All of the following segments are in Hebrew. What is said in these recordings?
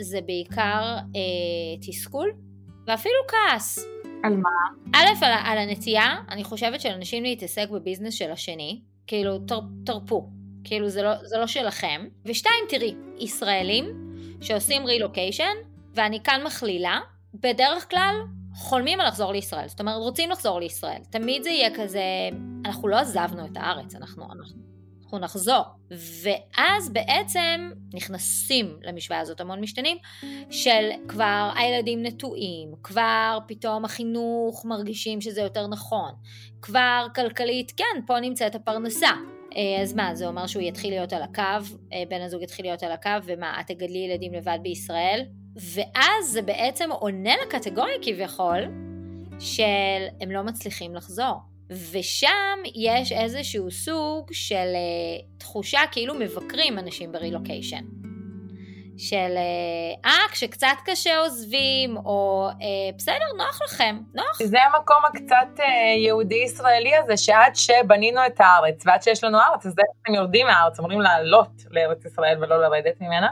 זה בעיקר אה, תסכול ואפילו כעס. על מה? א', על, על הנטייה, אני חושבת של אנשים להתעסק בביזנס של השני, כאילו, תר, תרפו, כאילו זה לא, זה לא שלכם. ושתיים, תראי, ישראלים שעושים רילוקיישן, ואני כאן מכלילה, בדרך כלל חולמים על לחזור לישראל, זאת אומרת רוצים לחזור לישראל, תמיד זה יהיה כזה, אנחנו לא עזבנו את הארץ, אנחנו, אנחנו, אנחנו נחזור. ואז בעצם נכנסים למשוואה הזאת המון משתנים, של כבר הילדים נטועים, כבר פתאום החינוך מרגישים שזה יותר נכון, כבר כלכלית, כן, פה נמצאת הפרנסה. אה, אז מה, זה אומר שהוא יתחיל להיות על הקו, אה, בן הזוג יתחיל להיות על הקו, ומה, את תגדלי ילדים לבד בישראל? ואז זה בעצם עונה לקטגוריה כביכול של הם לא מצליחים לחזור. ושם יש איזשהו סוג של uh, תחושה כאילו מבקרים אנשים ברילוקיישן. של אה, אה, כשקצת קשה עוזבים, או אה, בסדר, נוח לכם, נוח. זה המקום הקצת אה, יהודי-ישראלי הזה, שעד שבנינו את הארץ, ועד שיש לנו ארץ, אז הם יורדים מהארץ, אמורים לעלות לארץ ישראל ולא לרדת ממנה.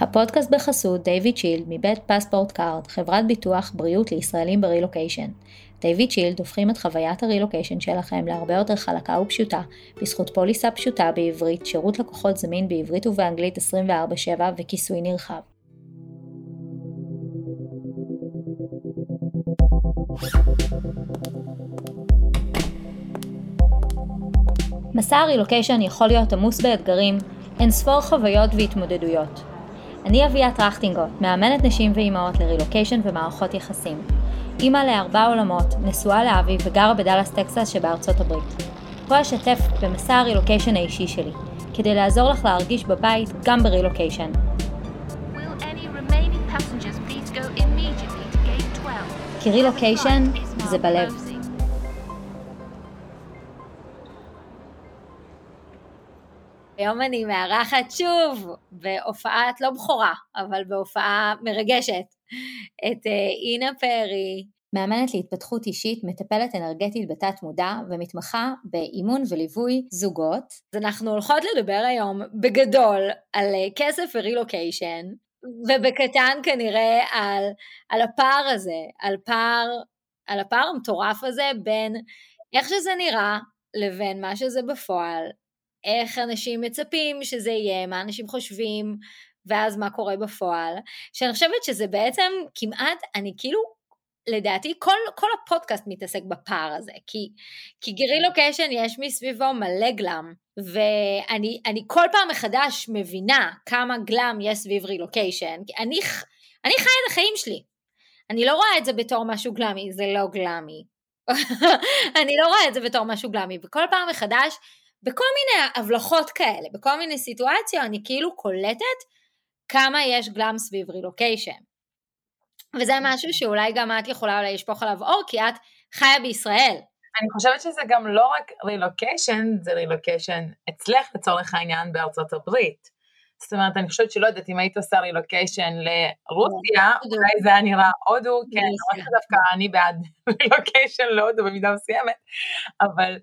הפודקאסט בחסות DavidShield מבית PassportCard, חברת ביטוח בריאות לישראלים ברילוקיישן. DavidShield הופכים את חוויית הרילוקיישן שלכם להרבה יותר חלקה ופשוטה, בזכות פוליסה פשוטה בעברית, שירות לקוחות זמין בעברית ובאנגלית 24/7 וכיסוי נרחב. מסע הרילוקיישן יכול להיות עמוס באתגרים, אין ספור חוויות והתמודדויות. אני אביה טרכטינגוט, מאמנת נשים ואימהות לרילוקיישן ומערכות יחסים. אימא לארבע עולמות, נשואה לאבי וגרה בדאלאס טקסס שבארצות הברית. פה אשתף במסע הרילוקיישן האישי שלי, כדי לעזור לך להרגיש בבית גם ברילוקיישן. כי רילוקיישן זה בלב. היום אני מארחת שוב בהופעת, לא בכורה, אבל בהופעה מרגשת, את אה, אינה פרי, מאמנת להתפתחות אישית, מטפלת אנרגטית בתת מודע ומתמחה באימון וליווי זוגות. אז אנחנו הולכות לדבר היום בגדול על אה, כסף ורילוקיישן, ובקטן כנראה על, על הפער הזה, על פער, על הפער המטורף הזה בין איך שזה נראה לבין מה שזה בפועל, איך אנשים מצפים שזה יהיה, מה אנשים חושבים, ואז מה קורה בפועל, שאני חושבת שזה בעצם כמעט, אני כאילו, לדעתי, כל, כל הפודקאסט מתעסק בפער הזה, כי, כי רילוקיישן יש מסביבו מלא גלאם, ואני כל פעם מחדש מבינה כמה גלאם יש סביב רילוקיישן, כי אני, אני חיה את החיים שלי, אני לא רואה את זה בתור משהו גלאמי, זה לא גלאמי. אני לא רואה את זה בתור משהו גלאמי, וכל פעם מחדש בכל מיני הבלחות כאלה, בכל מיני סיטואציות, אני כאילו קולטת כמה יש גלאם סביב רילוקיישן. וזה משהו שאולי גם את יכולה אולי לשפוך עליו אור, כי את חיה בישראל. אני חושבת שזה גם לא רק רילוקיישן, זה רילוקיישן אצלך לצורך העניין בארצות הברית. זאת אומרת, אני חושבת שלא יודעת, אם היית עושה רילוקיישן לרוסיה, אולי זה היה נראה הודו, כן, למרות דווקא אני בעד רילוקיישן להודו במידה מסוימת, אבל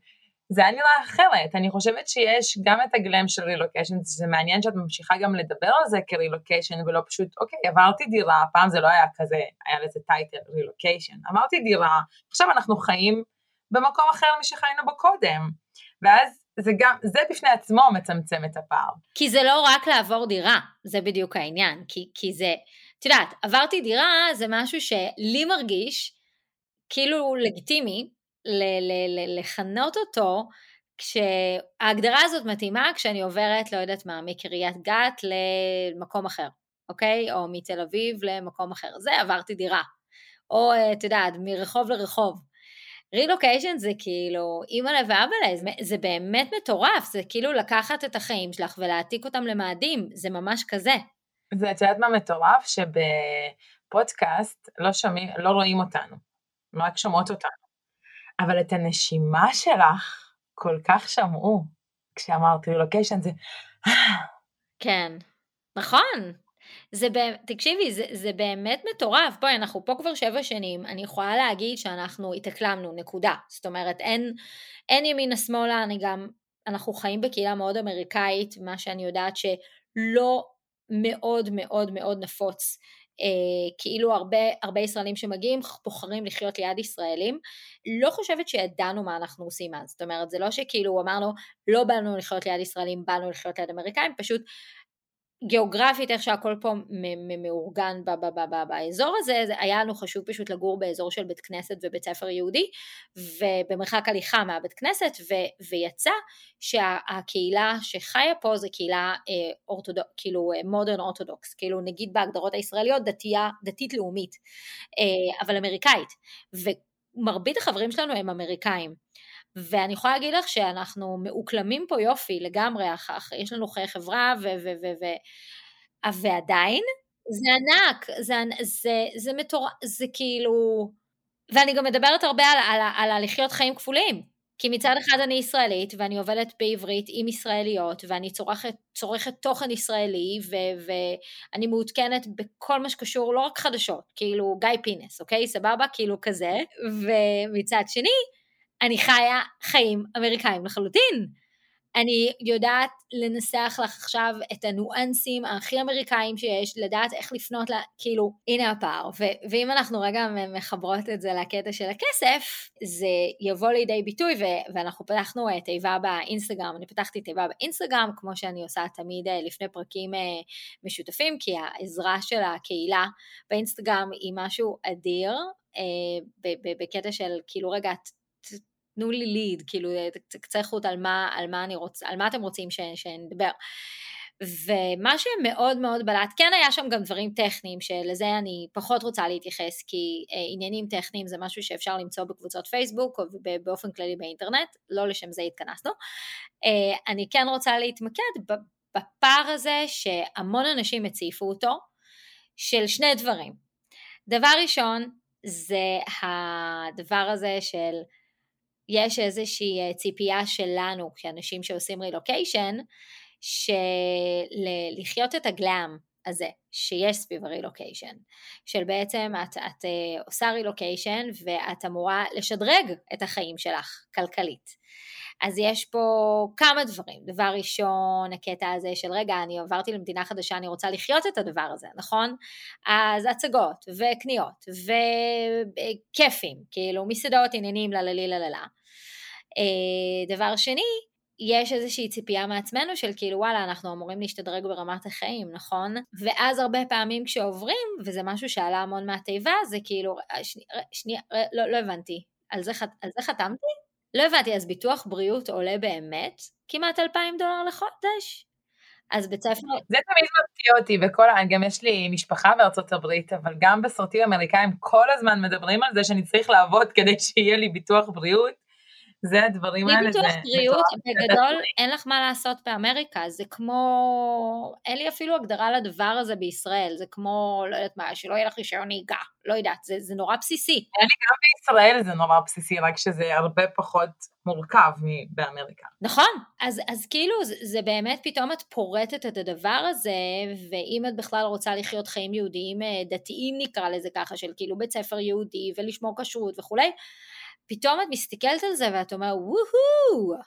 זה היה נראה אחרת, אני חושבת שיש גם את הגלם של רילוקיישן, זה מעניין שאת ממשיכה גם לדבר על זה כרילוקיישן ולא פשוט, אוקיי, עברתי דירה, פעם זה לא היה כזה, היה לזה טייטל, רילוקיישן, עברתי דירה, עכשיו אנחנו חיים במקום אחר משחיינו בו קודם, ואז זה גם, זה בפני עצמו מצמצם את הפער. כי זה לא רק לעבור דירה, זה בדיוק העניין, כי, כי זה, את יודעת, עברתי דירה זה משהו שלי מרגיש כאילו לגיטימי, ל- ל- ל- לכנות אותו, כשההגדרה הזאת מתאימה כשאני עוברת, לא יודעת מה, מקריית גת למקום אחר, אוקיי? או מתל אביב למקום אחר. זה עברתי דירה. או, את יודעת, מרחוב לרחוב. רילוקיישן זה כאילו, אימא'לה ואבא'לה, זה, זה באמת מטורף, זה כאילו לקחת את החיים שלך ולהעתיק אותם למאדים, זה ממש כזה. זה, את יודעת מה מטורף? שבפודקאסט לא שומעים, לא רואים אותנו, רק שומעות אותנו. אבל את הנשימה שלך כל כך שמעו כשאמרתי לוקיישן זה... כן, נכון. זה באמת, תקשיבי, זה, זה באמת מטורף. בואי, אנחנו פה כבר שבע שנים, אני יכולה להגיד שאנחנו התאקלמנו, נקודה. זאת אומרת, אין, אין ימינה שמאלה, אני גם, אנחנו חיים בקהילה מאוד אמריקאית, מה שאני יודעת שלא מאוד מאוד מאוד נפוץ. אה, כאילו הרבה, הרבה ישראלים שמגיעים בוחרים לחיות ליד ישראלים. לא חושבת שידענו מה אנחנו עושים אז, זאת אומרת זה לא שכאילו אמרנו לא באנו לחיות ליד ישראלים, באנו לחיות ליד אמריקאים, פשוט גיאוגרפית איך שהכל פה מאורגן באזור הזה, זה היה לנו חשוב פשוט לגור באזור של בית כנסת ובית ספר יהודי ובמרחק הליכה מהבית כנסת ו, ויצא שהקהילה שחיה פה זה קהילה אה, כאילו מודרן אה, אורתודוקס, כאילו נגיד בהגדרות הישראליות דתייה, דתית לאומית, אה, אבל אמריקאית. ומרבית החברים שלנו הם אמריקאים ואני יכולה להגיד לך שאנחנו מאוקלמים פה יופי לגמרי, יש לנו חיי חברה ו... ו, ו, ו ועדיין זה ענק, זה, זה, זה מטורף, זה כאילו... ואני גם מדברת הרבה על, על, על, על לחיות חיים כפולים, כי מצד אחד אני ישראלית ואני עובדת בעברית עם ישראליות ואני צורכת, צורכת תוכן ישראלי ו, ואני מעודכנת בכל מה שקשור לא רק חדשות, כאילו גיא פינס, אוקיי? סבבה? כאילו כזה. ומצד שני, אני חיה חיים אמריקאים לחלוטין. אני יודעת לנסח לך עכשיו את הניואנסים הכי אמריקאים שיש, לדעת איך לפנות לה, כאילו, הנה הפער. ו- ואם אנחנו רגע מחברות את זה לקטע של הכסף, זה יבוא לידי ביטוי, ו- ואנחנו פתחנו אה, תיבה באינסטגרם, אני פתחתי תיבה באינסטגרם, כמו שאני עושה תמיד אה, לפני פרקים אה, משותפים, כי העזרה של הקהילה באינסטגרם היא משהו אדיר, בקטע של כאילו רגע, תנו לי ליד, כאילו קצה חוט על מה, על מה אני רוצה, על מה אתם רוצים שנדבר. ומה שמאוד מאוד בלט, כן היה שם גם דברים טכניים, שלזה אני פחות רוצה להתייחס, כי אה, עניינים טכניים זה משהו שאפשר למצוא בקבוצות פייסבוק או באופן כללי באינטרנט, לא לשם זה התכנסנו. אה, אני כן רוצה להתמקד בפער הזה שהמון אנשים הציפו אותו, של שני דברים. דבר ראשון, זה הדבר הזה של יש איזושהי אה, ציפייה שלנו כאנשים שעושים רילוקיישן, שלחיות את הגלאם הזה שיש סביב הרילוקיישן, של בעצם את, את אה, עושה רילוקיישן ואת אמורה לשדרג את החיים שלך כלכלית. אז יש פה כמה דברים. דבר ראשון, הקטע הזה של רגע, אני עברתי למדינה חדשה, אני רוצה לחיות את הדבר הזה, נכון? אז הצגות וקניות וכיפים, כאילו מסעדות, עניינים, לה לה לה לה לה. אה, דבר שני, יש איזושהי ציפייה מעצמנו של כאילו וואלה אנחנו אמורים להשתדרג ברמת החיים נכון ואז הרבה פעמים כשעוברים וזה משהו שעלה המון מהתיבה זה כאילו שנייה שני, לא, לא הבנתי על זה, על זה חתמתי? לא הבנתי אז ביטוח בריאות עולה באמת כמעט אלפיים דולר לחודש? אז בית ספר... זה תמיד מפתיע אותי, וכל, גם יש לי משפחה בארצות הברית, אבל גם בסרטים אמריקאים כל הזמן מדברים על זה שאני צריך לעבוד כדי שיהיה לי ביטוח בריאות, זה הדברים האלה. בלי ביטוח בריאות, בגדול אין לך מה לעשות באמריקה, זה כמו, אין לי אפילו הגדרה לדבר הזה בישראל, זה כמו, לא יודעת מה, שלא יהיה לך רישיון נהיגה, לא יודעת, זה, זה נורא בסיסי. אין לי גם בישראל זה נורא בסיסי, רק שזה הרבה פחות מורכב מבאמריקה. נכון, אז, אז כאילו זה, זה באמת פתאום את פורטת את הדבר הזה, ואם את בכלל רוצה לחיות חיים יהודיים אה, דתיים נקרא לזה ככה, של כאילו בית ספר יהודי ולשמור כשרות וכולי, פתאום את מסתכלת על זה ואת אומרת, וואו,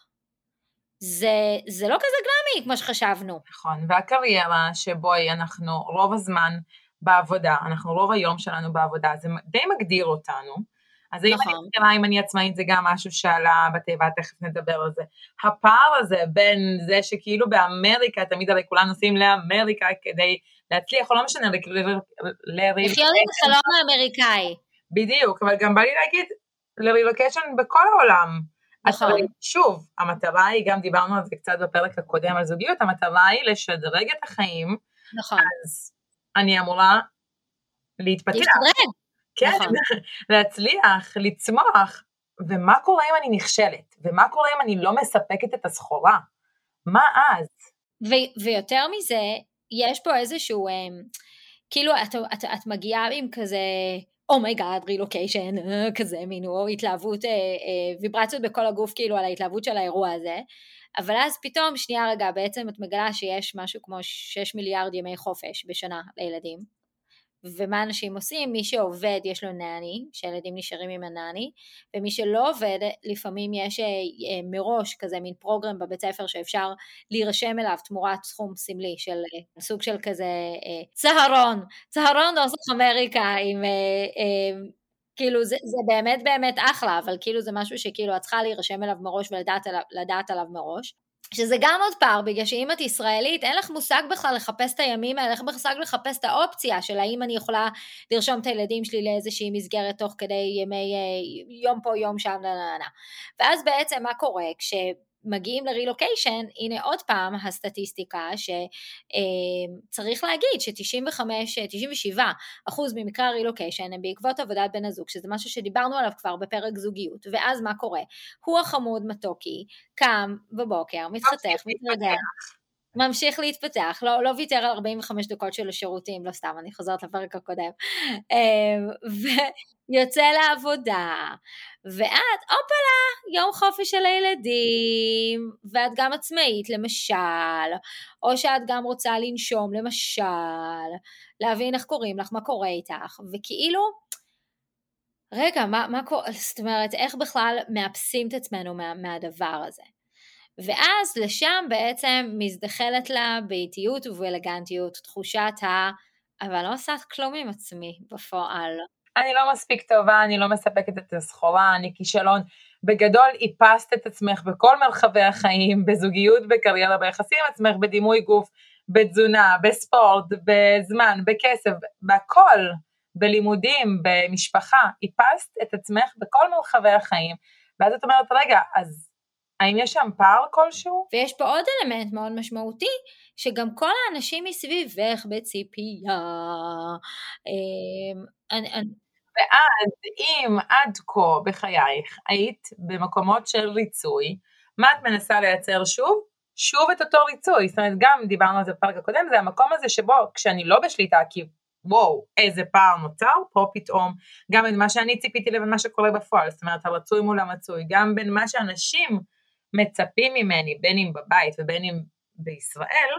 זה, זה לא כזה גלמי כמו שחשבנו. נכון, והקריירה שבואי אנחנו רוב הזמן בעבודה, אנחנו רוב היום שלנו בעבודה, זה די מגדיר אותנו. אז נכון. אם אני מכירה נכון. אם אני עצמאית זה גם משהו שעלה בתיבה, תכף נדבר על זה. הפער הזה בין זה שכאילו באמריקה, תמיד הרי כולם נוסעים לאמריקה כדי להצליח, או לא משנה, לחיות את החלום האמריקאי. בדיוק, אבל גם בא לי להגיד, לרילוקיישן בכל העולם. נכון. שוב, המטרה היא, גם דיברנו על זה קצת בפרק הקודם על זוגיות, המטרה היא לשדרג את החיים. נכון. אז אני אמורה להתפתח. להשתדרג. כן, נכון. להצליח, לצמוח. ומה קורה אם אני נכשלת? ומה קורה אם אני לא מספקת את הסחורה? מה אז? ו- ויותר מזה, יש פה איזשהו, אממ, כאילו את, את, את מגיעה עם כזה oh my god רילוקיישן, כזה מין, או התלהבות, אה, אה, ויברציות בכל הגוף כאילו על ההתלהבות של האירוע הזה, אבל אז פתאום, שנייה רגע, בעצם את מגלה שיש משהו כמו 6 מיליארד ימי חופש בשנה לילדים, ומה אנשים עושים? מי שעובד יש לו נאני, שהילדים נשארים עם הנאני, ומי שלא עובד, לפעמים יש אה, אה, מראש כזה מין פרוגרם בבית ספר שאפשר להירשם אליו תמורת סכום סמלי של אה, סוג של כזה צהרון, צהרון נוסח אמריקה עם... כאילו זה, זה באמת באמת אחלה, אבל כאילו זה משהו שכאילו את צריכה להירשם אליו מראש ולדעת עליו, עליו מראש. שזה גם עוד פער, בגלל שאם את ישראלית, אין לך מושג בכלל לחפש את הימים האלה, אין לך מושג לחפש את האופציה של האם אני יכולה לרשום את הילדים שלי לאיזושהי מסגרת תוך כדי ימי, אה, יום פה, יום שם, נה נה נה. ואז בעצם מה קורה? כש... מגיעים לרילוקיישן, הנה עוד פעם הסטטיסטיקה שצריך להגיד ש-95-97 אחוז ממקרי הרילוקיישן הם בעקבות עבודת בן הזוג, שזה משהו שדיברנו עליו כבר בפרק זוגיות, ואז מה קורה? הוא החמוד מתוקי, קם בבוקר, מתחתך, מתרגל. ממשיך להתפתח, לא, לא ויתר על 45 דקות של השירותים, לא סתם, אני חוזרת לפרק הקודם, אמ, ויוצא לעבודה, ואת, הופלה, יום חופש של הילדים, ואת גם עצמאית, למשל, או שאת גם רוצה לנשום, למשל, להבין איך קוראים לך, מה קורה איתך, וכאילו, רגע, מה, מה קורה, זאת אומרת, איך בכלל מאפסים את עצמנו מה, מהדבר הזה? ואז לשם בעצם מזדחלת לה באיטיות ובאלגנטיות תחושת ה... אבל לא עושה כלום עם עצמי בפועל. אני לא מספיק טובה, אני לא מספקת את הסחורה, אני כישלון. בגדול איפסת את עצמך בכל מרחבי החיים, בזוגיות, בקריירה, ביחסים עצמך, בדימוי גוף, בתזונה, בספורט, בזמן, בכסף, בהכל, בלימודים, במשפחה, איפסת את עצמך בכל מרחבי החיים, ואז את אומרת, רגע, אז האם יש שם פער כלשהו? ויש פה עוד אלמנט מאוד משמעותי, שגם כל האנשים מסביבך בציפייה. אמ, ואז אם עד כה בחייך היית במקומות של ריצוי, מה את מנסה לייצר שוב? שוב את אותו ריצוי, זאת אומרת גם דיברנו על זה בפרק הקודם, זה המקום הזה שבו כשאני לא בשליטה, כי וואו, איזה פער נוצר, פה פתאום גם בין מה שאני ציפיתי לבין מה שקורה בפועל, זאת אומרת הרצוי מול המצוי, גם בין מה שאנשים מצפים ממני, בין אם בבית ובין אם בישראל,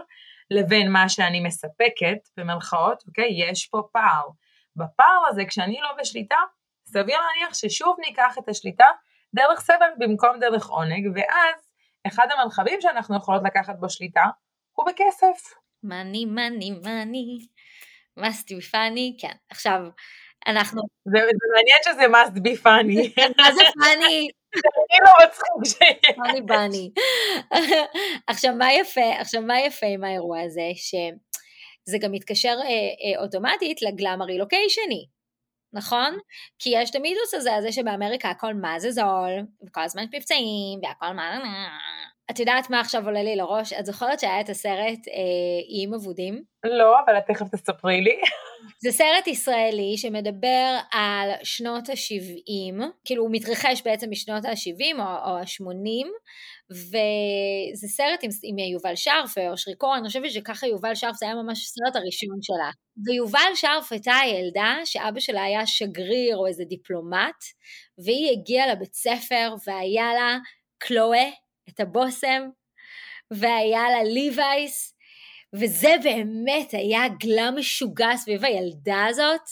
לבין מה שאני מספקת, במרכאות, אוקיי? יש פה פער. בפער הזה, כשאני לא בשליטה, סביר להניח ששוב ניקח את השליטה דרך סבל במקום דרך עונג, ואז אחד המרחבים שאנחנו יכולות לקחת בו שליטה הוא בכסף. מאני, מאני, מאני, must be funny, כן. עכשיו, אנחנו... זה, זה מעניין שזה must be funny. מה זה funny? אני לא מצחיק שיהיה. עכשיו מה יפה, עכשיו מה יפה עם האירוע הזה, שזה גם מתקשר אה, אה, אוטומטית לגלאם הרילוקיישני, נכון? כי יש את המיתוס הזה, הזה שבאמריקה הכל מה זה זול, וכל הזמן יש מבצעים, והכל מה... את יודעת מה עכשיו עולה לי לראש? את זוכרת שהיה את הסרט אה, איים אבודים? לא, אבל את תכף תספרי לי. זה סרט ישראלי שמדבר על שנות ה-70, כאילו הוא מתרחש בעצם בשנות ה-70 או, או ה-80, וזה סרט עם, עם יובל שרף ואושרי קורן, אני חושבת שככה יובל שרף זה היה ממש הסרט הראשון שלה. ויובל שרף הייתה הילדה שאבא שלה היה שגריר או איזה דיפלומט, והיא הגיעה לבית ספר והיה לה קלואה, את הבושם, והיה לה ליווייס, וזה באמת היה גלה משוגע סביב הילדה הזאת,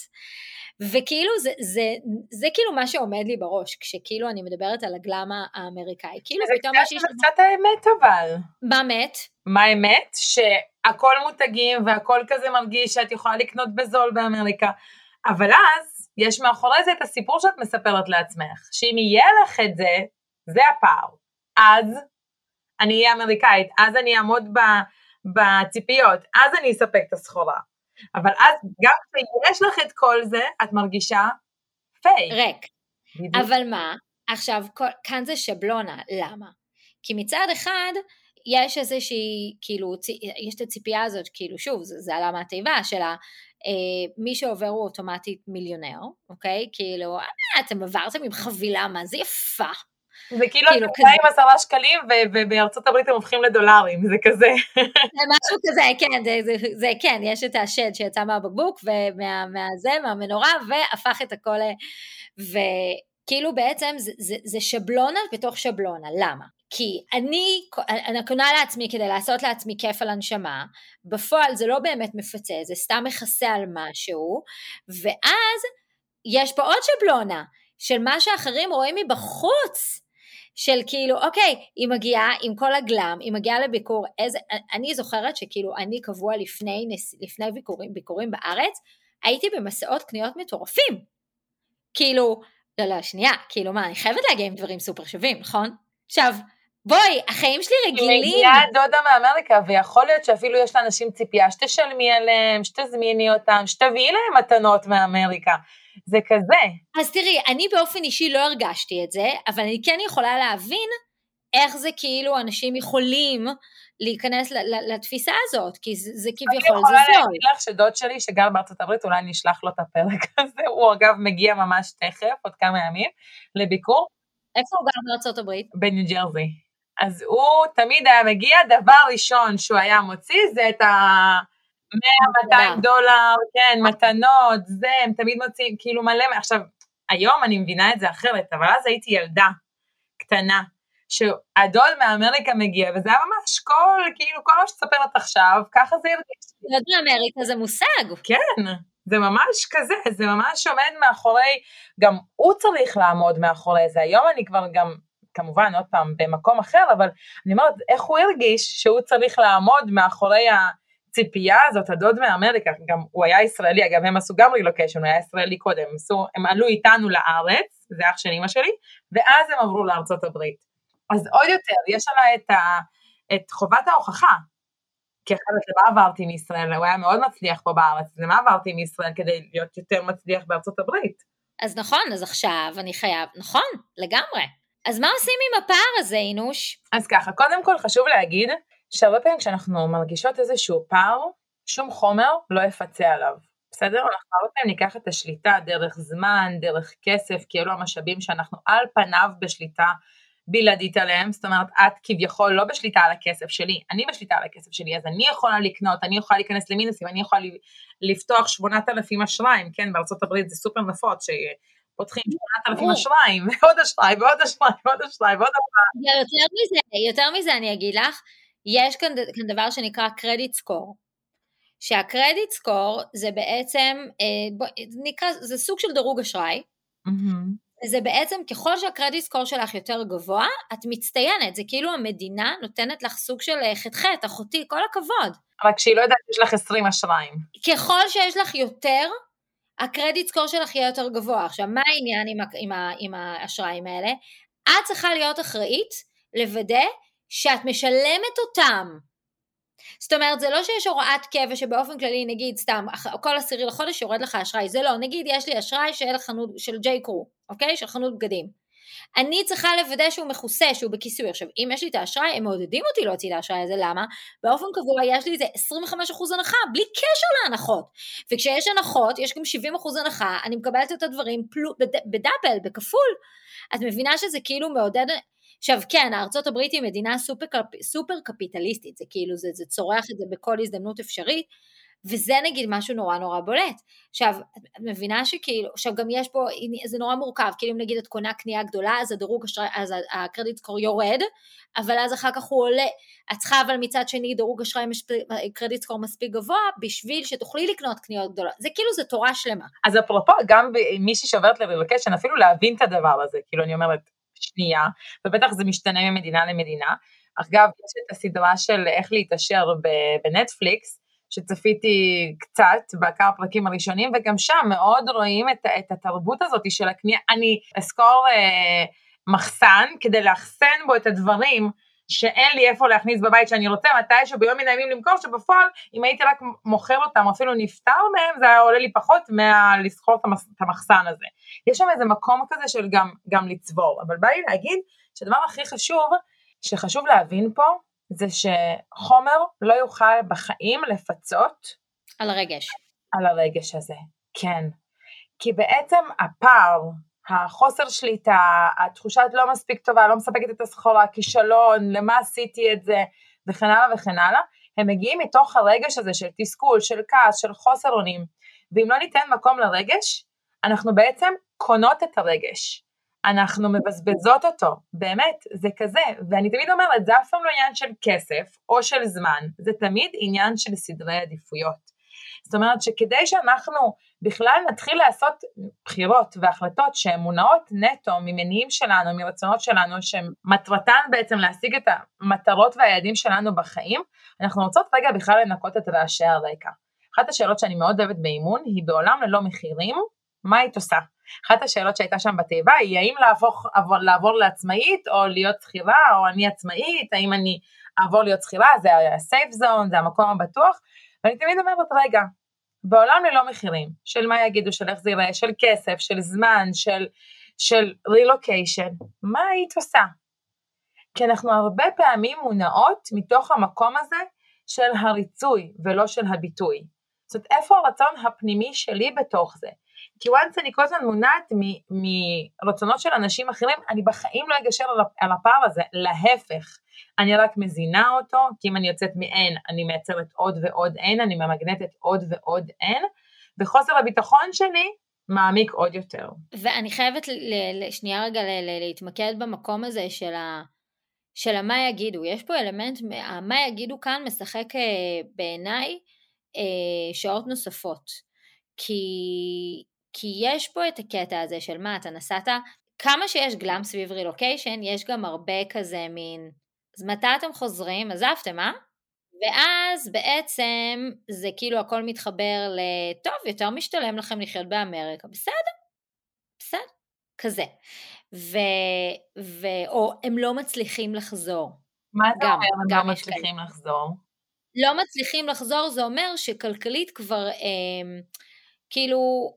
וכאילו זה, זה, זה כאילו מה שעומד לי בראש, כשכאילו אני מדברת על הגלם האמריקאי, כאילו פתאום יש... זה קצת האמת אבל. מה אמת? מה האמת? שהכל מותגים והכל כזה מרגיש שאת יכולה לקנות בזול באמריקה, אבל אז יש מאחורי זה את הסיפור שאת מספרת לעצמך, שאם יהיה לך את זה, זה הפער. אז אני אהיה אמריקאית, אז אני אעמוד ב... בציפיות, אז אני אספק את הסחורה. אבל אז גם כשיש לך את כל זה, את מרגישה פייק. ריק. אבל מה? עכשיו, כאן זה שבלונה, למה? כי מצד אחד, יש איזושהי, כאילו, יש את הציפייה הזאת, כאילו, שוב, זה, זה עלה מהתיבה שלה, אה, מי שעובר הוא אוטומטית מיליונר, אוקיי? כאילו, אה, אתם עברתם עם חבילה, מה זה יפה, זה כאילו כאילו אתה עם עשרה שקלים ובארצות הברית הם הופכים לדולרים, זה כזה. זה משהו כזה, כן, זה, זה, זה כן, יש את השד שיצא מהבקבוק ומהזה, מהמנורה, והפך את הכל, וכאילו בעצם זה, זה, זה שבלונה בתוך שבלונה, למה? כי אני, אני קונה לעצמי כדי לעשות לעצמי כיף על הנשמה, בפועל זה לא באמת מפצה, זה סתם מכסה על משהו, ואז יש פה עוד שבלונה של מה שאחרים רואים מבחוץ, של כאילו, אוקיי, היא מגיעה עם כל הגלם, היא מגיעה לביקור, איזה, אני זוכרת שכאילו אני קבוע לפני, לפני ביקורים, ביקורים בארץ, הייתי במסעות קניות מטורפים. כאילו, לא, לא, שנייה, כאילו מה, אני חייבת להגיע עם דברים סופר שווים, נכון? עכשיו, בואי, החיים שלי רגילים. היא מגיעה דודה מאמריקה, ויכול להיות שאפילו יש לאנשים ציפייה שתשלמי עליהם, שתזמיני אותם, שתביאי להם מתנות מאמריקה. זה כזה. אז תראי, אני באופן אישי לא הרגשתי את זה, אבל אני כן יכולה להבין איך זה כאילו אנשים יכולים להיכנס לתפיסה הזאת, כי זה, זה כביכול, זה זול. אני יכולה להגיד לך שדוד שלי שגר בארצות הברית, אולי אני אשלח לו את הפרק הזה, הוא אגב מגיע ממש תכף, עוד כמה ימים, לביקור. איפה הוא גר בארצות הברית? בניו ג'רזי. אז הוא תמיד היה מגיע, דבר ראשון שהוא היה מוציא זה את ה... 100-200 דולר, כן, מתנות, זה, הם תמיד מוציאים, כאילו מלא, עכשיו, היום אני מבינה את זה אחרת, אבל אז הייתי ילדה קטנה, שהדוד מאמריקה מגיע, וזה היה ממש כל, כאילו, כל מה שתספר לך עכשיו, ככה זה הרגיש. דוד מאמריקה זה מושג. כן, זה ממש כזה, זה ממש עומד מאחורי, גם הוא צריך לעמוד מאחורי זה. היום אני כבר גם, כמובן, עוד פעם, במקום אחר, אבל אני אומרת, איך הוא הרגיש שהוא צריך לעמוד מאחורי הציפייה הזאת, הדוד מאמריקה, גם הוא היה ישראלי, אגב, הם עשו גם רילוקיישן, הוא היה ישראלי קודם, הם, עשו, הם עלו איתנו לארץ, זה אח של אמא שלי, ואז הם עברו לארצות הברית. אז עוד יותר, יש עליי את, ה, את חובת ההוכחה. כי אחרת למה עברתי מישראל? הוא היה מאוד מצליח פה בארץ, למה עברתי מישראל כדי להיות יותר מצליח בארצות הברית? אז נכון, אז עכשיו אני חייב, נכון, לגמרי. אז מה עושים עם הפער הזה, אינוש? אז ככה, קודם כל חשוב להגיד שהרבה פעמים כשאנחנו מרגישות איזשהו פער, שום חומר לא יפצה עליו. בסדר? אנחנו הרבה פעמים ניקח את השליטה דרך זמן, דרך כסף, כי אלו המשאבים שאנחנו על פניו בשליטה בלעדית עליהם, זאת אומרת, את כביכול לא בשליטה על הכסף שלי, אני בשליטה על הכסף שלי, אז אני יכולה לקנות, אני יכולה להיכנס למינוסים, אני יכולה לפתוח 8,000 אשריים, כן, בארצות הברית זה סופר נפוץ, שפותחים 8,000 אשריים, ועוד אשראי, ועוד אשראי, ועוד אשראי, ועוד אשראי. יותר מזה, יותר מזה אני אגיד לך, יש כאן, כאן דבר שנקרא קרדיט סקור. שהקרדיט סקור זה בעצם, אה, בוא, נקרא, זה סוג של דירוג אשראי, mm-hmm. זה בעצם ככל שהקרדיט סקור שלך יותר גבוה, את מצטיינת, זה כאילו המדינה נותנת לך סוג של אה, ח"ח, אחותי, כל הכבוד. רק שהיא לא יודעת שיש לך 20 אשראים. ככל שיש לך יותר, הקרדיט סקור שלך יהיה יותר גבוה. עכשיו, מה העניין עם, עם, עם האשראים האלה? את צריכה להיות אחראית לוודא שאת משלמת אותם. זאת אומרת, זה לא שיש הוראת קבע שבאופן כללי, נגיד, סתם, כל עשירי לחודש יורד לך אשראי, זה לא, נגיד יש לי אשראי של חנות, של ג'יי קרו, אוקיי? של חנות בגדים. אני צריכה לוודא שהוא מכוסה, שהוא בכיסוי. עכשיו, אם יש לי את האשראי, הם מעודדים אותי להוציא את האשראי הזה, למה? באופן קבוע יש לי איזה 25% הנחה, בלי קשר להנחות. וכשיש הנחות, יש גם 70% הנחה, אני מקבלת את הדברים פלו, בד, בדאבל, בכפול. את מבינה שזה כאילו מעודד, עכשיו כן, ארצות הברית היא מדינה סופר, סופר קפיטליסטית, זה כאילו, זה, זה צורח את זה בכל הזדמנות אפשרית, וזה נגיד משהו נורא נורא בולט. עכשיו, את מבינה שכאילו, עכשיו גם יש פה, זה נורא מורכב, כאילו אם נגיד את קונה קנייה גדולה, אז הדירוג אז הקרדיט סקור יורד, אבל אז אחר כך הוא עולה. את צריכה אבל מצד שני דירוג אשראי, קרדיט סקור מספיק גבוה, בשביל שתוכלי לקנות קניות גדולות. זה כאילו, זה תורה שלמה. אז אפרופו, גם מישהי שעוברת לרילוקיישן, אפילו להבין את הדבר הזה, כאילו אני אומרת, שנייה, ובטח זה משתנה ממדינה למדינה. אגב, יש את הסדרה של איך להתעשר בנטפליקס, שצפיתי קצת בכמה פרקים הראשונים, וגם שם מאוד רואים את, את התרבות הזאת של הקנייה. אני אזכור אה, מחסן כדי לאחסן בו את הדברים שאין לי איפה להכניס בבית שאני רוצה, מתישהו ביום מן הימים למכור, שבפועל אם הייתי רק מוכר אותם, אפילו נפטר מהם, זה היה עולה לי פחות מלסחור את המחסן הזה. יש שם איזה מקום כזה של גם, גם לצבור, אבל בא לי להגיד שהדבר הכי חשוב, שחשוב להבין פה, זה שחומר לא יוכל בחיים לפצות על הרגש. על הרגש הזה, כן. כי בעצם הפער החוסר שליטה, התחושת לא מספיק טובה, לא מספקת את הסחורה, הכישלון, למה עשיתי את זה, וכן הלאה וכן הלאה, הם מגיעים מתוך הרגש הזה של תסכול, של כעס, של חוסר אונים, ואם לא ניתן מקום לרגש, אנחנו בעצם קונות את הרגש. אנחנו מבזבזות אותו, באמת, זה כזה, ואני תמיד אומרת, זה אף פעם לא עניין של כסף או של זמן, זה תמיד עניין של סדרי עדיפויות. זאת אומרת שכדי שאנחנו בכלל נתחיל לעשות בחירות והחלטות שהן מונעות נטו ממניעים שלנו, מרצונות שלנו, שמטרתן בעצם להשיג את המטרות והיעדים שלנו בחיים, אנחנו רוצות רגע בכלל לנקות את רעשי הרקע. אחת השאלות שאני מאוד אוהבת באימון היא בעולם ללא מחירים, מה היית עושה? אחת השאלות שהייתה שם בתיבה היא האם לעבור, לעבור, לעבור לעצמאית או להיות שכירה או אני עצמאית, האם אני אעבור להיות שכירה, זה ה-safe zone, זה המקום הבטוח, ואני תמיד אומרת, רגע, בעולם ללא מחירים, של מה יגידו, של איך זה ייראה, של כסף, של זמן, של, של רילוקיישן, מה היית עושה? כי אנחנו הרבה פעמים מונעות מתוך המקום הזה של הריצוי ולא של הביטוי. זאת אומרת, איפה הרצון הפנימי שלי בתוך זה? כי once אני כל הזמן מונעת מרצונות של אנשים אחרים, אני בחיים לא אגשר על הפער הזה, להפך, אני רק מזינה אותו, כי אם אני יוצאת מ-N, אני מייצרת עוד ועוד N, אני ממגנטת עוד ועוד N, וחוסר הביטחון שלי מעמיק עוד יותר. ואני חייבת שנייה רגע להתמקד במקום הזה של ה... של המה יגידו, יש פה אלמנט, המה יגידו כאן משחק אה, בעיניי אה, שעות נוספות, כי, כי יש פה את הקטע הזה של מה, אתה נסעת, כמה שיש גלאם סביב רילוקיישן, יש גם הרבה כזה מין, אז מתי אתם חוזרים? עזבתם, אה? ואז בעצם זה כאילו הכל מתחבר לטוב, יותר משתלם לכם לחיות באמריקה, בסדר, בסדר, כזה. ו, ו, או הם לא מצליחים לחזור. מה זה אומר הם לא מצליחים לחזור? לא מצליחים לחזור זה אומר שכלכלית כבר אה, כאילו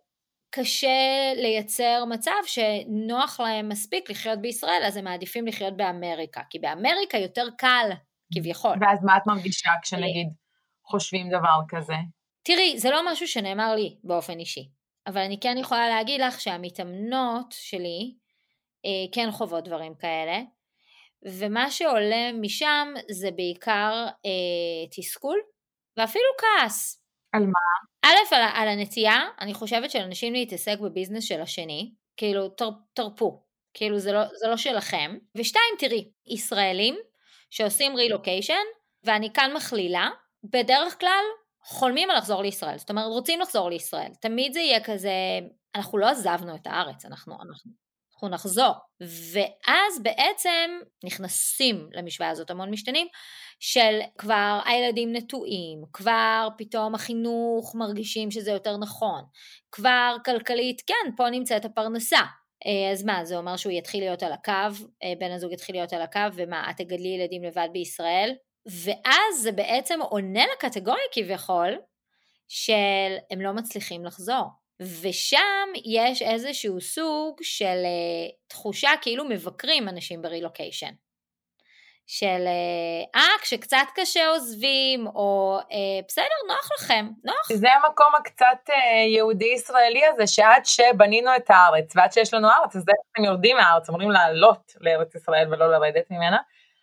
קשה לייצר מצב שנוח להם מספיק לחיות בישראל, אז הם מעדיפים לחיות באמריקה, כי באמריקה יותר קל כביכול. ואז מה את מרגישה כשנגיד חושבים דבר כזה? תראי, זה לא משהו שנאמר לי באופן אישי, אבל אני כן יכולה להגיד לך שהמתאמנות שלי אה, כן חוות דברים כאלה, ומה שעולה משם זה בעיקר אה, תסכול ואפילו כעס. על מה? א', על, על הנטייה, אני חושבת של להתעסק בביזנס של השני, כאילו תר, תרפו, כאילו זה לא, זה לא שלכם. ושתיים, תראי, ישראלים שעושים רילוקיישן, ואני כאן מכלילה, בדרך כלל חולמים על לחזור לישראל, זאת אומרת רוצים לחזור לישראל, תמיד זה יהיה כזה, אנחנו לא עזבנו את הארץ, אנחנו, אנחנו אנחנו נחזור. ואז בעצם נכנסים למשוואה הזאת המון משתנים, של כבר הילדים נטועים, כבר פתאום החינוך מרגישים שזה יותר נכון, כבר כלכלית, כן, פה נמצאת הפרנסה. אה, אז מה, זה אומר שהוא יתחיל להיות על הקו, אה, בן הזוג יתחיל להיות על הקו, ומה, את תגדלי ילדים לבד בישראל? ואז זה בעצם עונה לקטגוריה כביכול, של הם לא מצליחים לחזור. ושם יש איזשהו סוג של uh, תחושה כאילו מבקרים אנשים ברילוקיישן. של אה, uh, כשקצת קשה עוזבים, או uh, בסדר, נוח לכם, נוח. זה המקום הקצת uh, יהודי-ישראלי הזה, שעד שבנינו את הארץ, ועד שיש לנו ארץ, אז אתם יורדים מהארץ, אמורים לעלות לארץ ישראל ולא לרדת ממנה.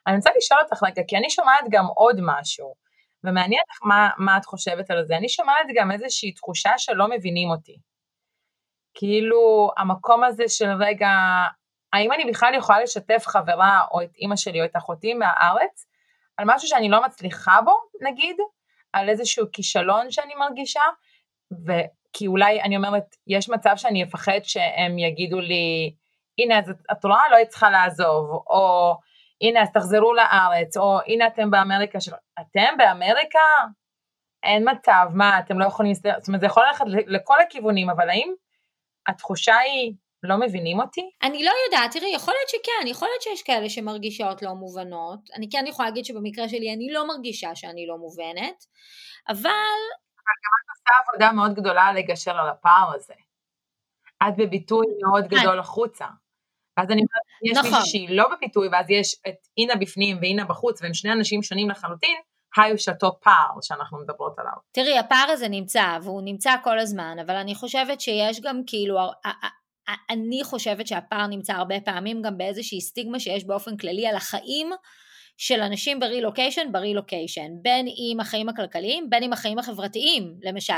אני רוצה לשאול אותך רגע, כי אני שומעת גם עוד משהו, ומעניין מה, מה את חושבת על זה. אני שומעת גם איזושהי תחושה שלא מבינים אותי. כאילו המקום הזה של רגע, האם אני בכלל יכולה לשתף חברה או את אימא שלי או את אחותי מהארץ על משהו שאני לא מצליחה בו, נגיד, על איזשהו כישלון שאני מרגישה, וכי אולי אני אומרת, יש מצב שאני אפחד שהם יגידו לי, הנה, את רואה, לא היית צריכה לעזוב, או הנה, אז תחזרו לארץ, או הנה אתם באמריקה, של... אתם באמריקה? אין מצב, מה, אתם לא יכולים, זאת אומרת, זה יכול ללכת לכל הכיוונים, אבל האם התחושה היא, לא מבינים אותי? אני לא יודעת, תראי, יכול להיות שכן, יכול להיות שיש כאלה שמרגישות לא מובנות. אני כן יכולה להגיד שבמקרה שלי אני לא מרגישה שאני לא מובנת, אבל... אבל גם את עושה עבודה מאוד גדולה לגשר על הפער הזה. את בביטוי מאוד כן. גדול החוצה. ואז אני אומרת, יש נכון. מישהי שהיא לא בביטוי, ואז יש את אינה בפנים ואינה בחוץ, והם שני אנשים שונים לחלוטין, היו שאותו פער שאנחנו מדברות עליו. תראי, הפער הזה נמצא, והוא נמצא כל הזמן, אבל אני חושבת שיש גם כאילו, אני חושבת שהפער נמצא הרבה פעמים גם באיזושהי סטיגמה שיש באופן כללי על החיים של אנשים ברילוקיישן ברילוקיישן, בין עם החיים הכלכליים, בין עם החיים החברתיים, למשל.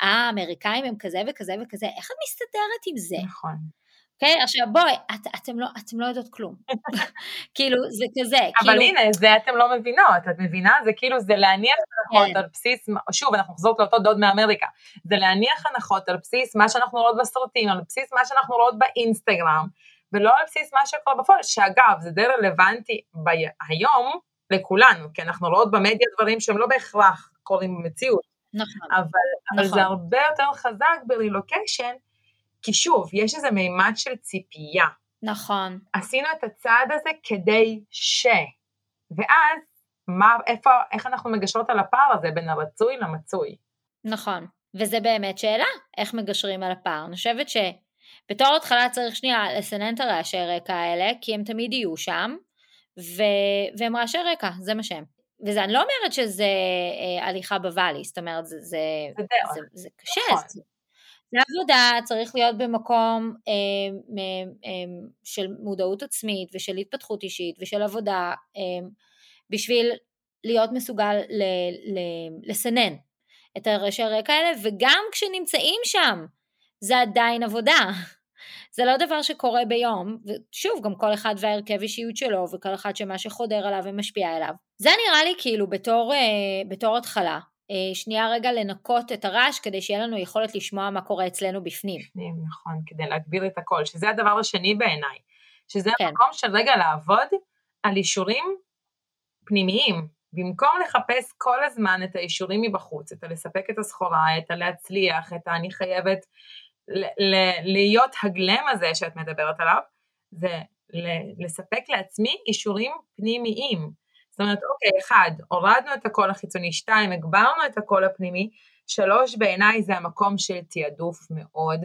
האמריקאים הם כזה וכזה וכזה, איך את מסתדרת עם זה? נכון. אוקיי? Okay, עכשיו בואי, את, אתם, לא, אתם לא יודעות כלום. כאילו, זה כזה. אבל כאילו... הנה, זה אתם לא מבינות, את מבינה? זה כאילו, זה להניח הנחות כן. על בסיס, שוב, אנחנו חוזרות לאותו דוד מאמריקה, זה להניח הנחות על בסיס מה שאנחנו רואות בסרטים, על בסיס מה שאנחנו רואות באינסטגרם, ולא על בסיס מה שקורה בפועל, שאגב, זה די רלוונטי ב- היום לכולנו, כי אנחנו רואות במדיה דברים שהם לא בהכרח קורים במציאות. נכון. אבל, אבל נכון. זה הרבה יותר חזק ברילוקיישן, כי שוב, יש איזה מימד של ציפייה. נכון. עשינו את הצעד הזה כדי ש... ואז, מה, איפה, איך אנחנו מגשרות על הפער הזה בין הרצוי למצוי? נכון, וזה באמת שאלה, איך מגשרים על הפער. אני חושבת שבתור התחלה צריך שנייה לסנן את הרעשי רקע האלה, כי הם תמיד יהיו שם, ו... והם רעשי רקע, זה מה שהם. וזה, אני לא אומרת שזה אה, הליכה בוואלי, זאת אומרת, זה, זה, זה, זה, זה קשה, נכון. זה, זה עבודה, צריך להיות במקום אה, אה, של מודעות עצמית ושל התפתחות אישית ושל עבודה, אה, בשביל להיות מסוגל ל, ל, לסנן את הרשי הרקע האלה, וגם כשנמצאים שם, זה עדיין עבודה. זה לא דבר שקורה ביום, ושוב, גם כל אחד וההרכב אישיות שלו, וכל אחד שמה שחודר עליו ומשפיע עליו. זה נראה לי כאילו בתור, אה, בתור התחלה. אה, שנייה רגע לנקות את הרעש כדי שיהיה לנו יכולת לשמוע מה קורה אצלנו בפנים. בפנים, נכון, כדי להגביר את הקול, שזה הדבר השני בעיניי, שזה כן. המקום של רגע לעבוד על אישורים פנימיים, במקום לחפש כל הזמן את האישורים מבחוץ, את הלספק את הסחורה, את הלהצליח, את ה"אני חייבת להיות הגלם הזה שאת מדברת עליו, זה לספק לעצמי אישורים פנימיים. זאת אומרת, אוקיי, אחד, הורדנו את הקול החיצוני, שתיים, הגברנו את הקול הפנימי, שלוש, בעיניי זה המקום של תעדוף מאוד,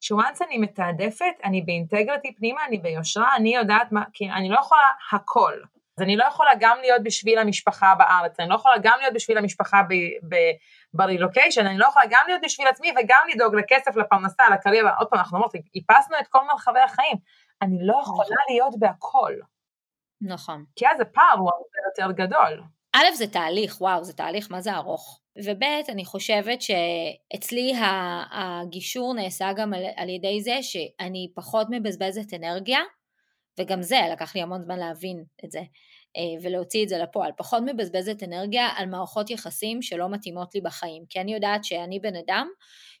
שוואנס אני מתעדפת, אני באינטגריטי פנימה, אני ביושרה, אני יודעת מה, כי אני לא יכולה הכל. אז אני לא יכולה גם להיות בשביל המשפחה בארץ, אני לא יכולה גם להיות בשביל המשפחה ברילוקיישן, אני לא יכולה גם להיות בשביל עצמי וגם לדאוג לכסף, לפרנסה, לקריירה, עוד פעם, אנחנו אומרות, איפסנו את כל מרחבי החיים. אני לא יכולה נכון. להיות בהכל. נכון. כי אז הפער הוא הרבה יותר גדול. א', זה תהליך, וואו, זה תהליך, מה זה ארוך? וב', אני חושבת שאצלי הגישור נעשה גם על, על ידי זה שאני פחות מבזבזת אנרגיה, וגם זה, לקח לי המון זמן להבין את זה, ולהוציא את זה לפועל. פחות מבזבזת אנרגיה על מערכות יחסים שלא מתאימות לי בחיים, כי אני יודעת שאני בן אדם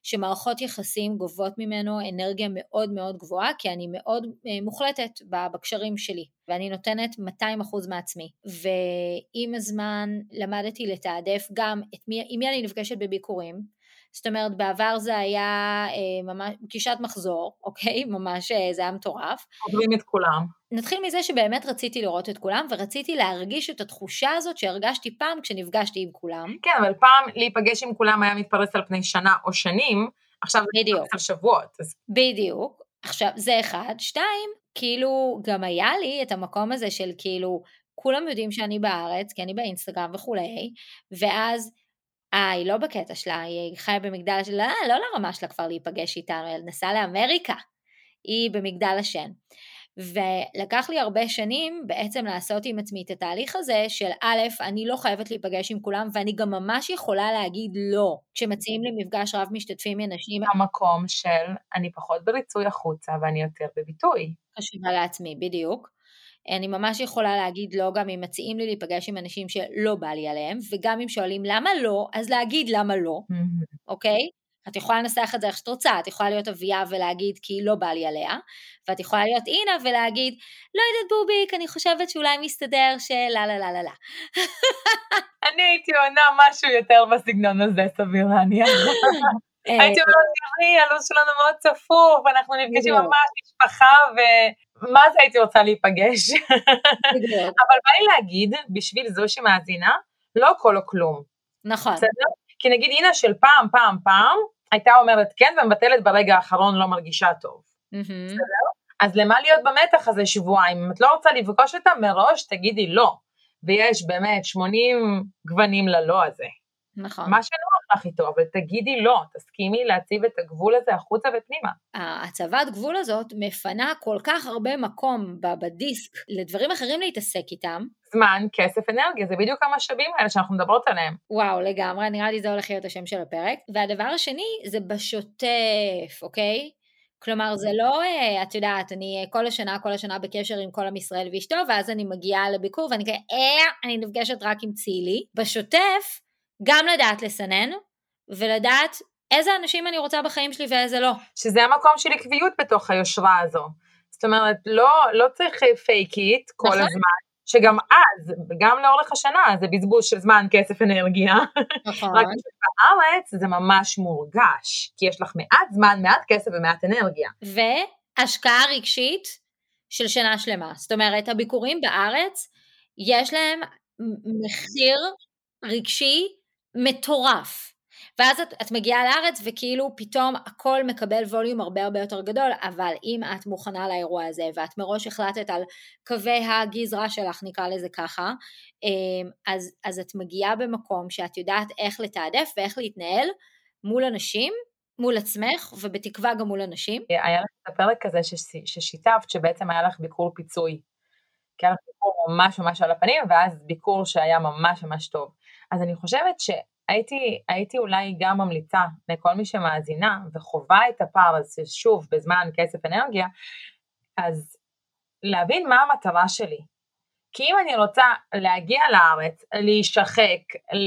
שמערכות יחסים גובות ממנו אנרגיה מאוד מאוד גבוהה, כי אני מאוד אה, מוחלטת בקשרים שלי, ואני נותנת 200% מעצמי. ועם הזמן למדתי לתעדף גם את מי, עם מי אני נפגשת בביקורים, זאת אומרת, בעבר זה היה אה, ממש פגישת מחזור, אוקיי? ממש אה, זה היה מטורף. עוברים את כולם. נתחיל מזה שבאמת רציתי לראות את כולם, ורציתי להרגיש את התחושה הזאת שהרגשתי פעם כשנפגשתי עם כולם. כן, אבל פעם להיפגש עם כולם היה מתפרס על פני שנה או שנים, עכשיו זה מתפרס על שבועות. אז... בדיוק. עכשיו, זה אחד. שתיים, כאילו, גם היה לי את המקום הזה של כאילו, כולם יודעים שאני בארץ, כי אני באינסטגרם וכולי, ואז אה, היא לא בקטע שלה, היא חיה במגדל השן, לא, לא לרמה שלה כבר להיפגש איתנו, היא נסעה לאמריקה, היא במגדל השן. ולקח לי הרבה שנים בעצם לעשות עם עצמי את התהליך הזה של א', אני לא חייבת להיפגש עם כולם, ואני גם ממש יכולה להגיד לא, כשמציעים לי מפגש רב משתתפים עם אנשים. המקום של אני פחות בריצוי החוצה ואני יותר בביטוי. חשובה לעצמי, בדיוק. אני ממש יכולה להגיד לא גם אם מציעים לי להיפגש עם אנשים שלא בא לי עליהם, וגם אם שואלים למה לא, אז להגיד למה לא, אוקיי? את יכולה לנסח את זה איך שאת רוצה, את יכולה להיות אביה ולהגיד כי לא בא לי עליה, ואת יכולה להיות אינה ולהגיד, לא יודעת בוביק, אני חושבת שאולי מסתדר של לה לה לה לה לה. אני הייתי עונה משהו יותר בסגנון הזה, סביר להניח. אה, הייתי אומרת, תראי, הלו"ז שלנו מאוד צפוף, אנחנו נפגשים ממש משפחה, ומה זה הייתי רוצה להיפגש? אבל בא לי להגיד, בשביל זו שמאזינה, לא הכל או כלום. נכון. כי נגיד אינה של פעם, פעם, פעם, הייתה אומרת כן ומבטלת ברגע האחרון לא מרגישה טוב. בסדר? אז למה להיות במתח הזה שבועיים? אם את לא רוצה לפגוש אותה מראש, תגידי לא. ויש באמת 80 גוונים ללא הזה. נכון. מה שנוח לך איתו, אבל תגידי לא, תסכימי להציב את הגבול הזה החוצה ופנימה. הצבת גבול הזאת מפנה כל כך הרבה מקום בדיסק לדברים אחרים להתעסק איתם. זמן, כסף, אנרגיה, זה בדיוק המשאבים האלה שאנחנו מדברות עליהם. וואו, לגמרי, נראה לי זה הולך להיות השם של הפרק. והדבר השני זה בשוטף, אוקיי? כלומר, זה לא, אה, את יודעת, אני כל השנה, כל השנה בקשר עם כל עם ישראל ואשתו, ואז אני מגיעה לביקור ואני כזה, אה, אני נפגשת רק עם צילי. בשוטף, גם לדעת לסנן, ולדעת איזה אנשים אני רוצה בחיים שלי ואיזה לא. שזה המקום של עקביות בתוך היושרה הזו. זאת אומרת, לא, לא צריך פייק איט כל נכון. הזמן, שגם אז, גם לאורך השנה, זה בזבוז של זמן, כסף, אנרגיה. נכון. רק בארץ זה ממש מורגש, כי יש לך מעט זמן, מעט כסף ומעט אנרגיה. והשקעה רגשית של שנה שלמה. זאת אומרת, הביקורים בארץ, יש להם מחיר רגשי מטורף. ואז את, את מגיעה לארץ וכאילו פתאום הכל מקבל ווליום הרבה הרבה יותר גדול, אבל אם את מוכנה לאירוע הזה ואת מראש החלטת על קווי הגזרה שלך, נקרא לזה ככה, אמ, אז, אז את מגיעה במקום שאת יודעת איך לתעדף ואיך להתנהל מול אנשים מול עצמך, ובתקווה גם מול אנשים. היה לך את הפרק הזה ששיתפת, שבעצם היה לך ביקור פיצוי. כי היה לך ביקור ממש ממש על הפנים, ואז ביקור שהיה ממש ממש טוב. אז אני חושבת ש... הייתי, אולי גם ממליצה לכל מי שמאזינה וחווה את הפער הזה, שוב, בזמן, כסף, אנרגיה, אז להבין מה המטרה שלי. כי אם אני רוצה להגיע לארץ, להישחק,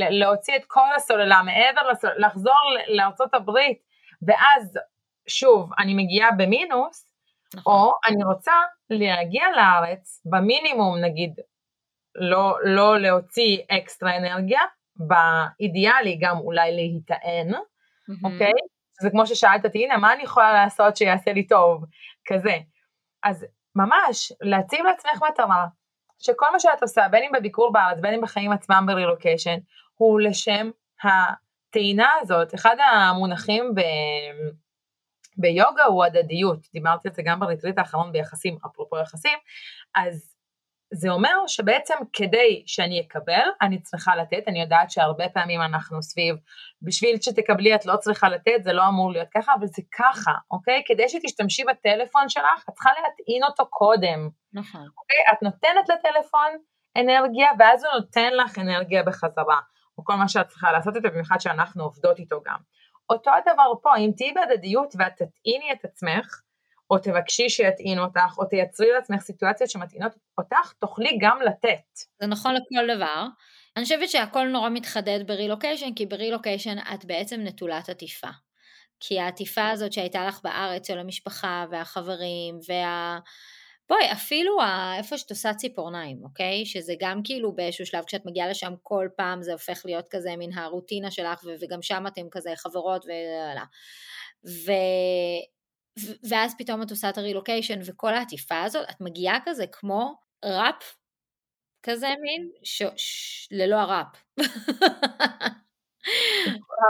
להוציא את כל הסוללה מעבר לסוללה, לחזור לארצות הברית, ואז שוב, אני מגיעה במינוס, נכון. או אני רוצה להגיע לארץ במינימום נגיד, לא, לא להוציא אקסטרה אנרגיה, באידיאלי גם אולי להיטען, mm-hmm. אוקיי? זה כמו ששאלת אותי, הנה, מה אני יכולה לעשות שיעשה לי טוב? כזה. אז ממש, להציב לעצמך מטרה, שכל מה שאת עושה, בין אם בביקור בארץ, בין אם בחיים עצמם ברילוקיישן, הוא לשם הטעינה הזאת. אחד המונחים ב... ביוגה הוא הדדיות, דיברתי על זה גם בריטריט האחרון ביחסים, אפרופו יחסים, אז זה אומר שבעצם כדי שאני אקבל, אני צריכה לתת, אני יודעת שהרבה פעמים אנחנו סביב, בשביל שתקבלי את לא צריכה לתת, זה לא אמור להיות ככה, אבל זה ככה, אוקיי? כדי שתשתמשי בטלפון שלך, את צריכה להטעין אותו קודם. נכון. אוקיי? את נותנת לטלפון אנרגיה, ואז הוא נותן לך אנרגיה בחזרה, או כל מה שאת צריכה לעשות איתו, במיוחד שאנחנו עובדות איתו גם. אותו הדבר פה, אם תהיי בהדדיות ואת תטעיני את עצמך, או תבקשי שיטעינו אותך, או תייצרי לעצמך סיטואציות שמטעינות אותך, תוכלי גם לתת. זה נכון לכל דבר. אני חושבת שהכל נורא מתחדד ברילוקיישן, כי ברילוקיישן את בעצם נטולת עטיפה. כי העטיפה הזאת שהייתה לך בארץ של המשפחה והחברים וה... בואי, אפילו איפה שאת עושה ציפורניים, אוקיי? שזה גם כאילו באיזשהו שלב כשאת מגיעה לשם כל פעם זה הופך להיות כזה מן הרוטינה שלך וגם שם אתם כזה חברות ו... ואז פתאום את עושה את הרילוקיישן וכל העטיפה הזאת, את מגיעה כזה כמו wrap כזה מין, ש... ש... ללא ה wrap.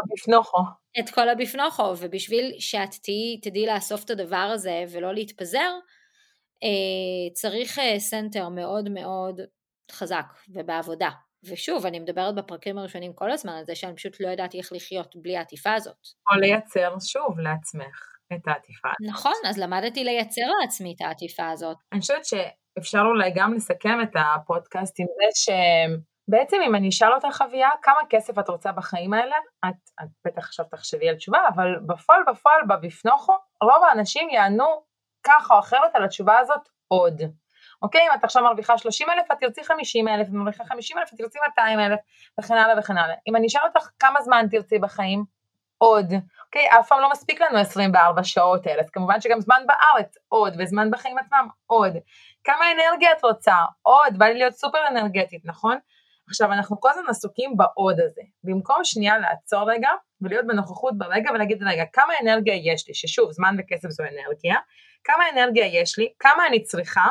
הבפנוכו. את כל הבפנוכו, ובשביל שאת תהיי, תדעי לאסוף את הדבר הזה ולא להתפזר, אה, צריך אה, center מאוד מאוד חזק ובעבודה. ושוב, אני מדברת בפרקים הראשונים כל הזמן על זה שאני פשוט לא ידעתי איך לחיות בלי העטיפה הזאת. או לייצר שוב לעצמך. את העטיפה. נכון, אז למדתי לייצר לעצמי את העטיפה הזאת. אני חושבת שאפשר אולי גם לסכם את הפודקאסט עם זה שבעצם אם אני אשאל אותך אביה, כמה כסף את רוצה בחיים האלה, את, את בטח עכשיו תחשבי על תשובה, אבל בפועל בפועל בביפנוכו, רוב האנשים יענו ככה או אחרת על התשובה הזאת עוד. אוקיי, אם את עכשיו מרוויחה 30 אלף, את תרצי 50 אלף, אם מרוויחה 50 אלף, את תרצי 200 אלף, וכן הלאה וכן הלאה. אם אני אשאל אותך כמה זמן תרצי בחיים, עוד, אוקיי? אף פעם לא מספיק לנו 24 שעות האלה, אז כמובן שגם זמן בארץ, עוד, וזמן בחיים עצמם, עוד. כמה אנרגיה את רוצה? עוד, בא לי להיות סופר אנרגטית, נכון? עכשיו, אנחנו כל הזמן עסוקים בעוד הזה. במקום שנייה לעצור רגע, ולהיות בנוכחות ברגע ולהגיד, רגע, כמה אנרגיה יש לי? ששוב, זמן וכסף זו אנרגיה. כמה אנרגיה יש לי? כמה אני צריכה?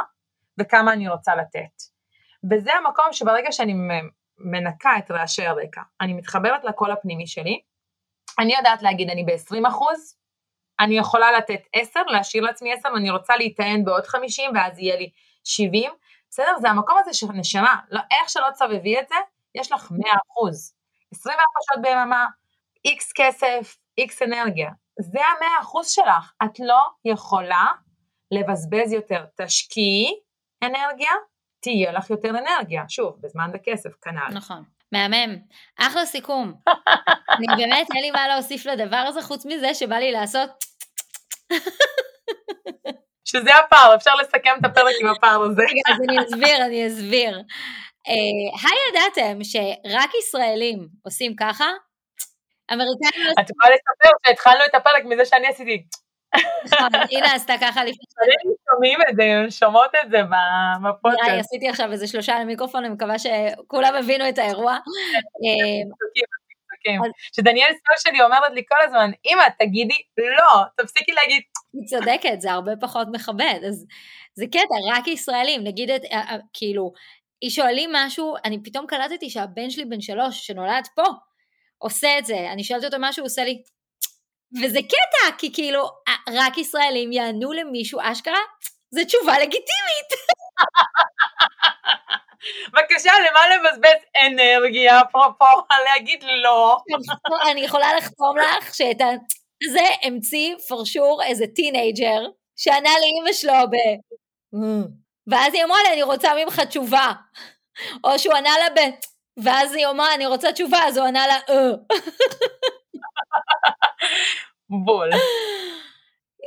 וכמה אני רוצה לתת. וזה המקום שברגע שאני מנקה את רעשי הרקע, אני מתחברת לקול הפנימי שלי, אני יודעת להגיד, אני ב-20 אחוז, אני יכולה לתת 10, להשאיר לעצמי 10, ואני רוצה להיטען בעוד 50, ואז יהיה לי 70, בסדר? זה המקום הזה של נשמה, לא, איך שלא תסובבי את זה, יש לך 100 אחוז. 24 שעות ביממה, איקס כסף, איקס אנרגיה. זה המאה אחוז שלך. את לא יכולה לבזבז יותר. תשקיעי אנרגיה, תהיה לך יותר אנרגיה. שוב, בזמן וכסף, כנ"ל. נכון. מהמם. אחלה סיכום. אני באמת, אין לי מה להוסיף לדבר הזה, חוץ מזה שבא לי לעשות... שזה הפער, אפשר לסכם את הפרק עם הפער הזה. רגע, אז אני אסביר, אני אסביר. הידעתם שרק ישראלים עושים ככה? אמריקאים... את יכולה לספר שהתחלנו את הפרק מזה שאני עשיתי... נכון, הנה עשתה ככה לפני... שומעים את זה, שומעות את זה בפודקאסט. עשיתי עכשיו איזה שלושה למיקרופון, אני מקווה שכולם הבינו את האירוע. אה, שדניאל סול שלי אומרת לי כל הזמן, אמא, תגידי לא, תפסיקי להגיד... היא צודקת, זה הרבה פחות מכבד, אז זה קטע, רק ישראלים, נגיד את, כאילו, היא שואלים משהו, אני פתאום קלטתי שהבן שלי בן שלוש, שנולד פה, עושה את זה, אני שואלת אותו משהו, הוא עושה לי, וזה קטע, כי כאילו, רק ישראלים יענו למישהו אשכרה, זו תשובה לגיטימית. בבקשה, למה לבזבז אנרגיה, אפרופו, להגיד לא? אני יכולה לחתום לך שאת זה המציא פרשור איזה טינג'ר, שענה לאימא שלו ב... ואז היא אמרה לי, אני רוצה ממך תשובה. או שהוא ענה לה ב... ואז היא אמרה, אני רוצה תשובה, אז הוא ענה לה, אה. בול.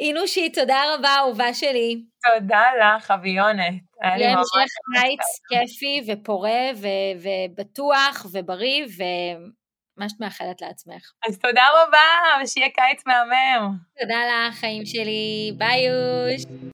אינושי, תודה רבה, אהובה שלי. תודה לך, אביונת. יהיה המשך קיץ כיפי ופורה ו- ובטוח ובריא, ומה שאת מאחלת לעצמך. אז תודה רבה, ושיהיה קיץ מהמם. תודה לך, חיים שלי. ביי יוש.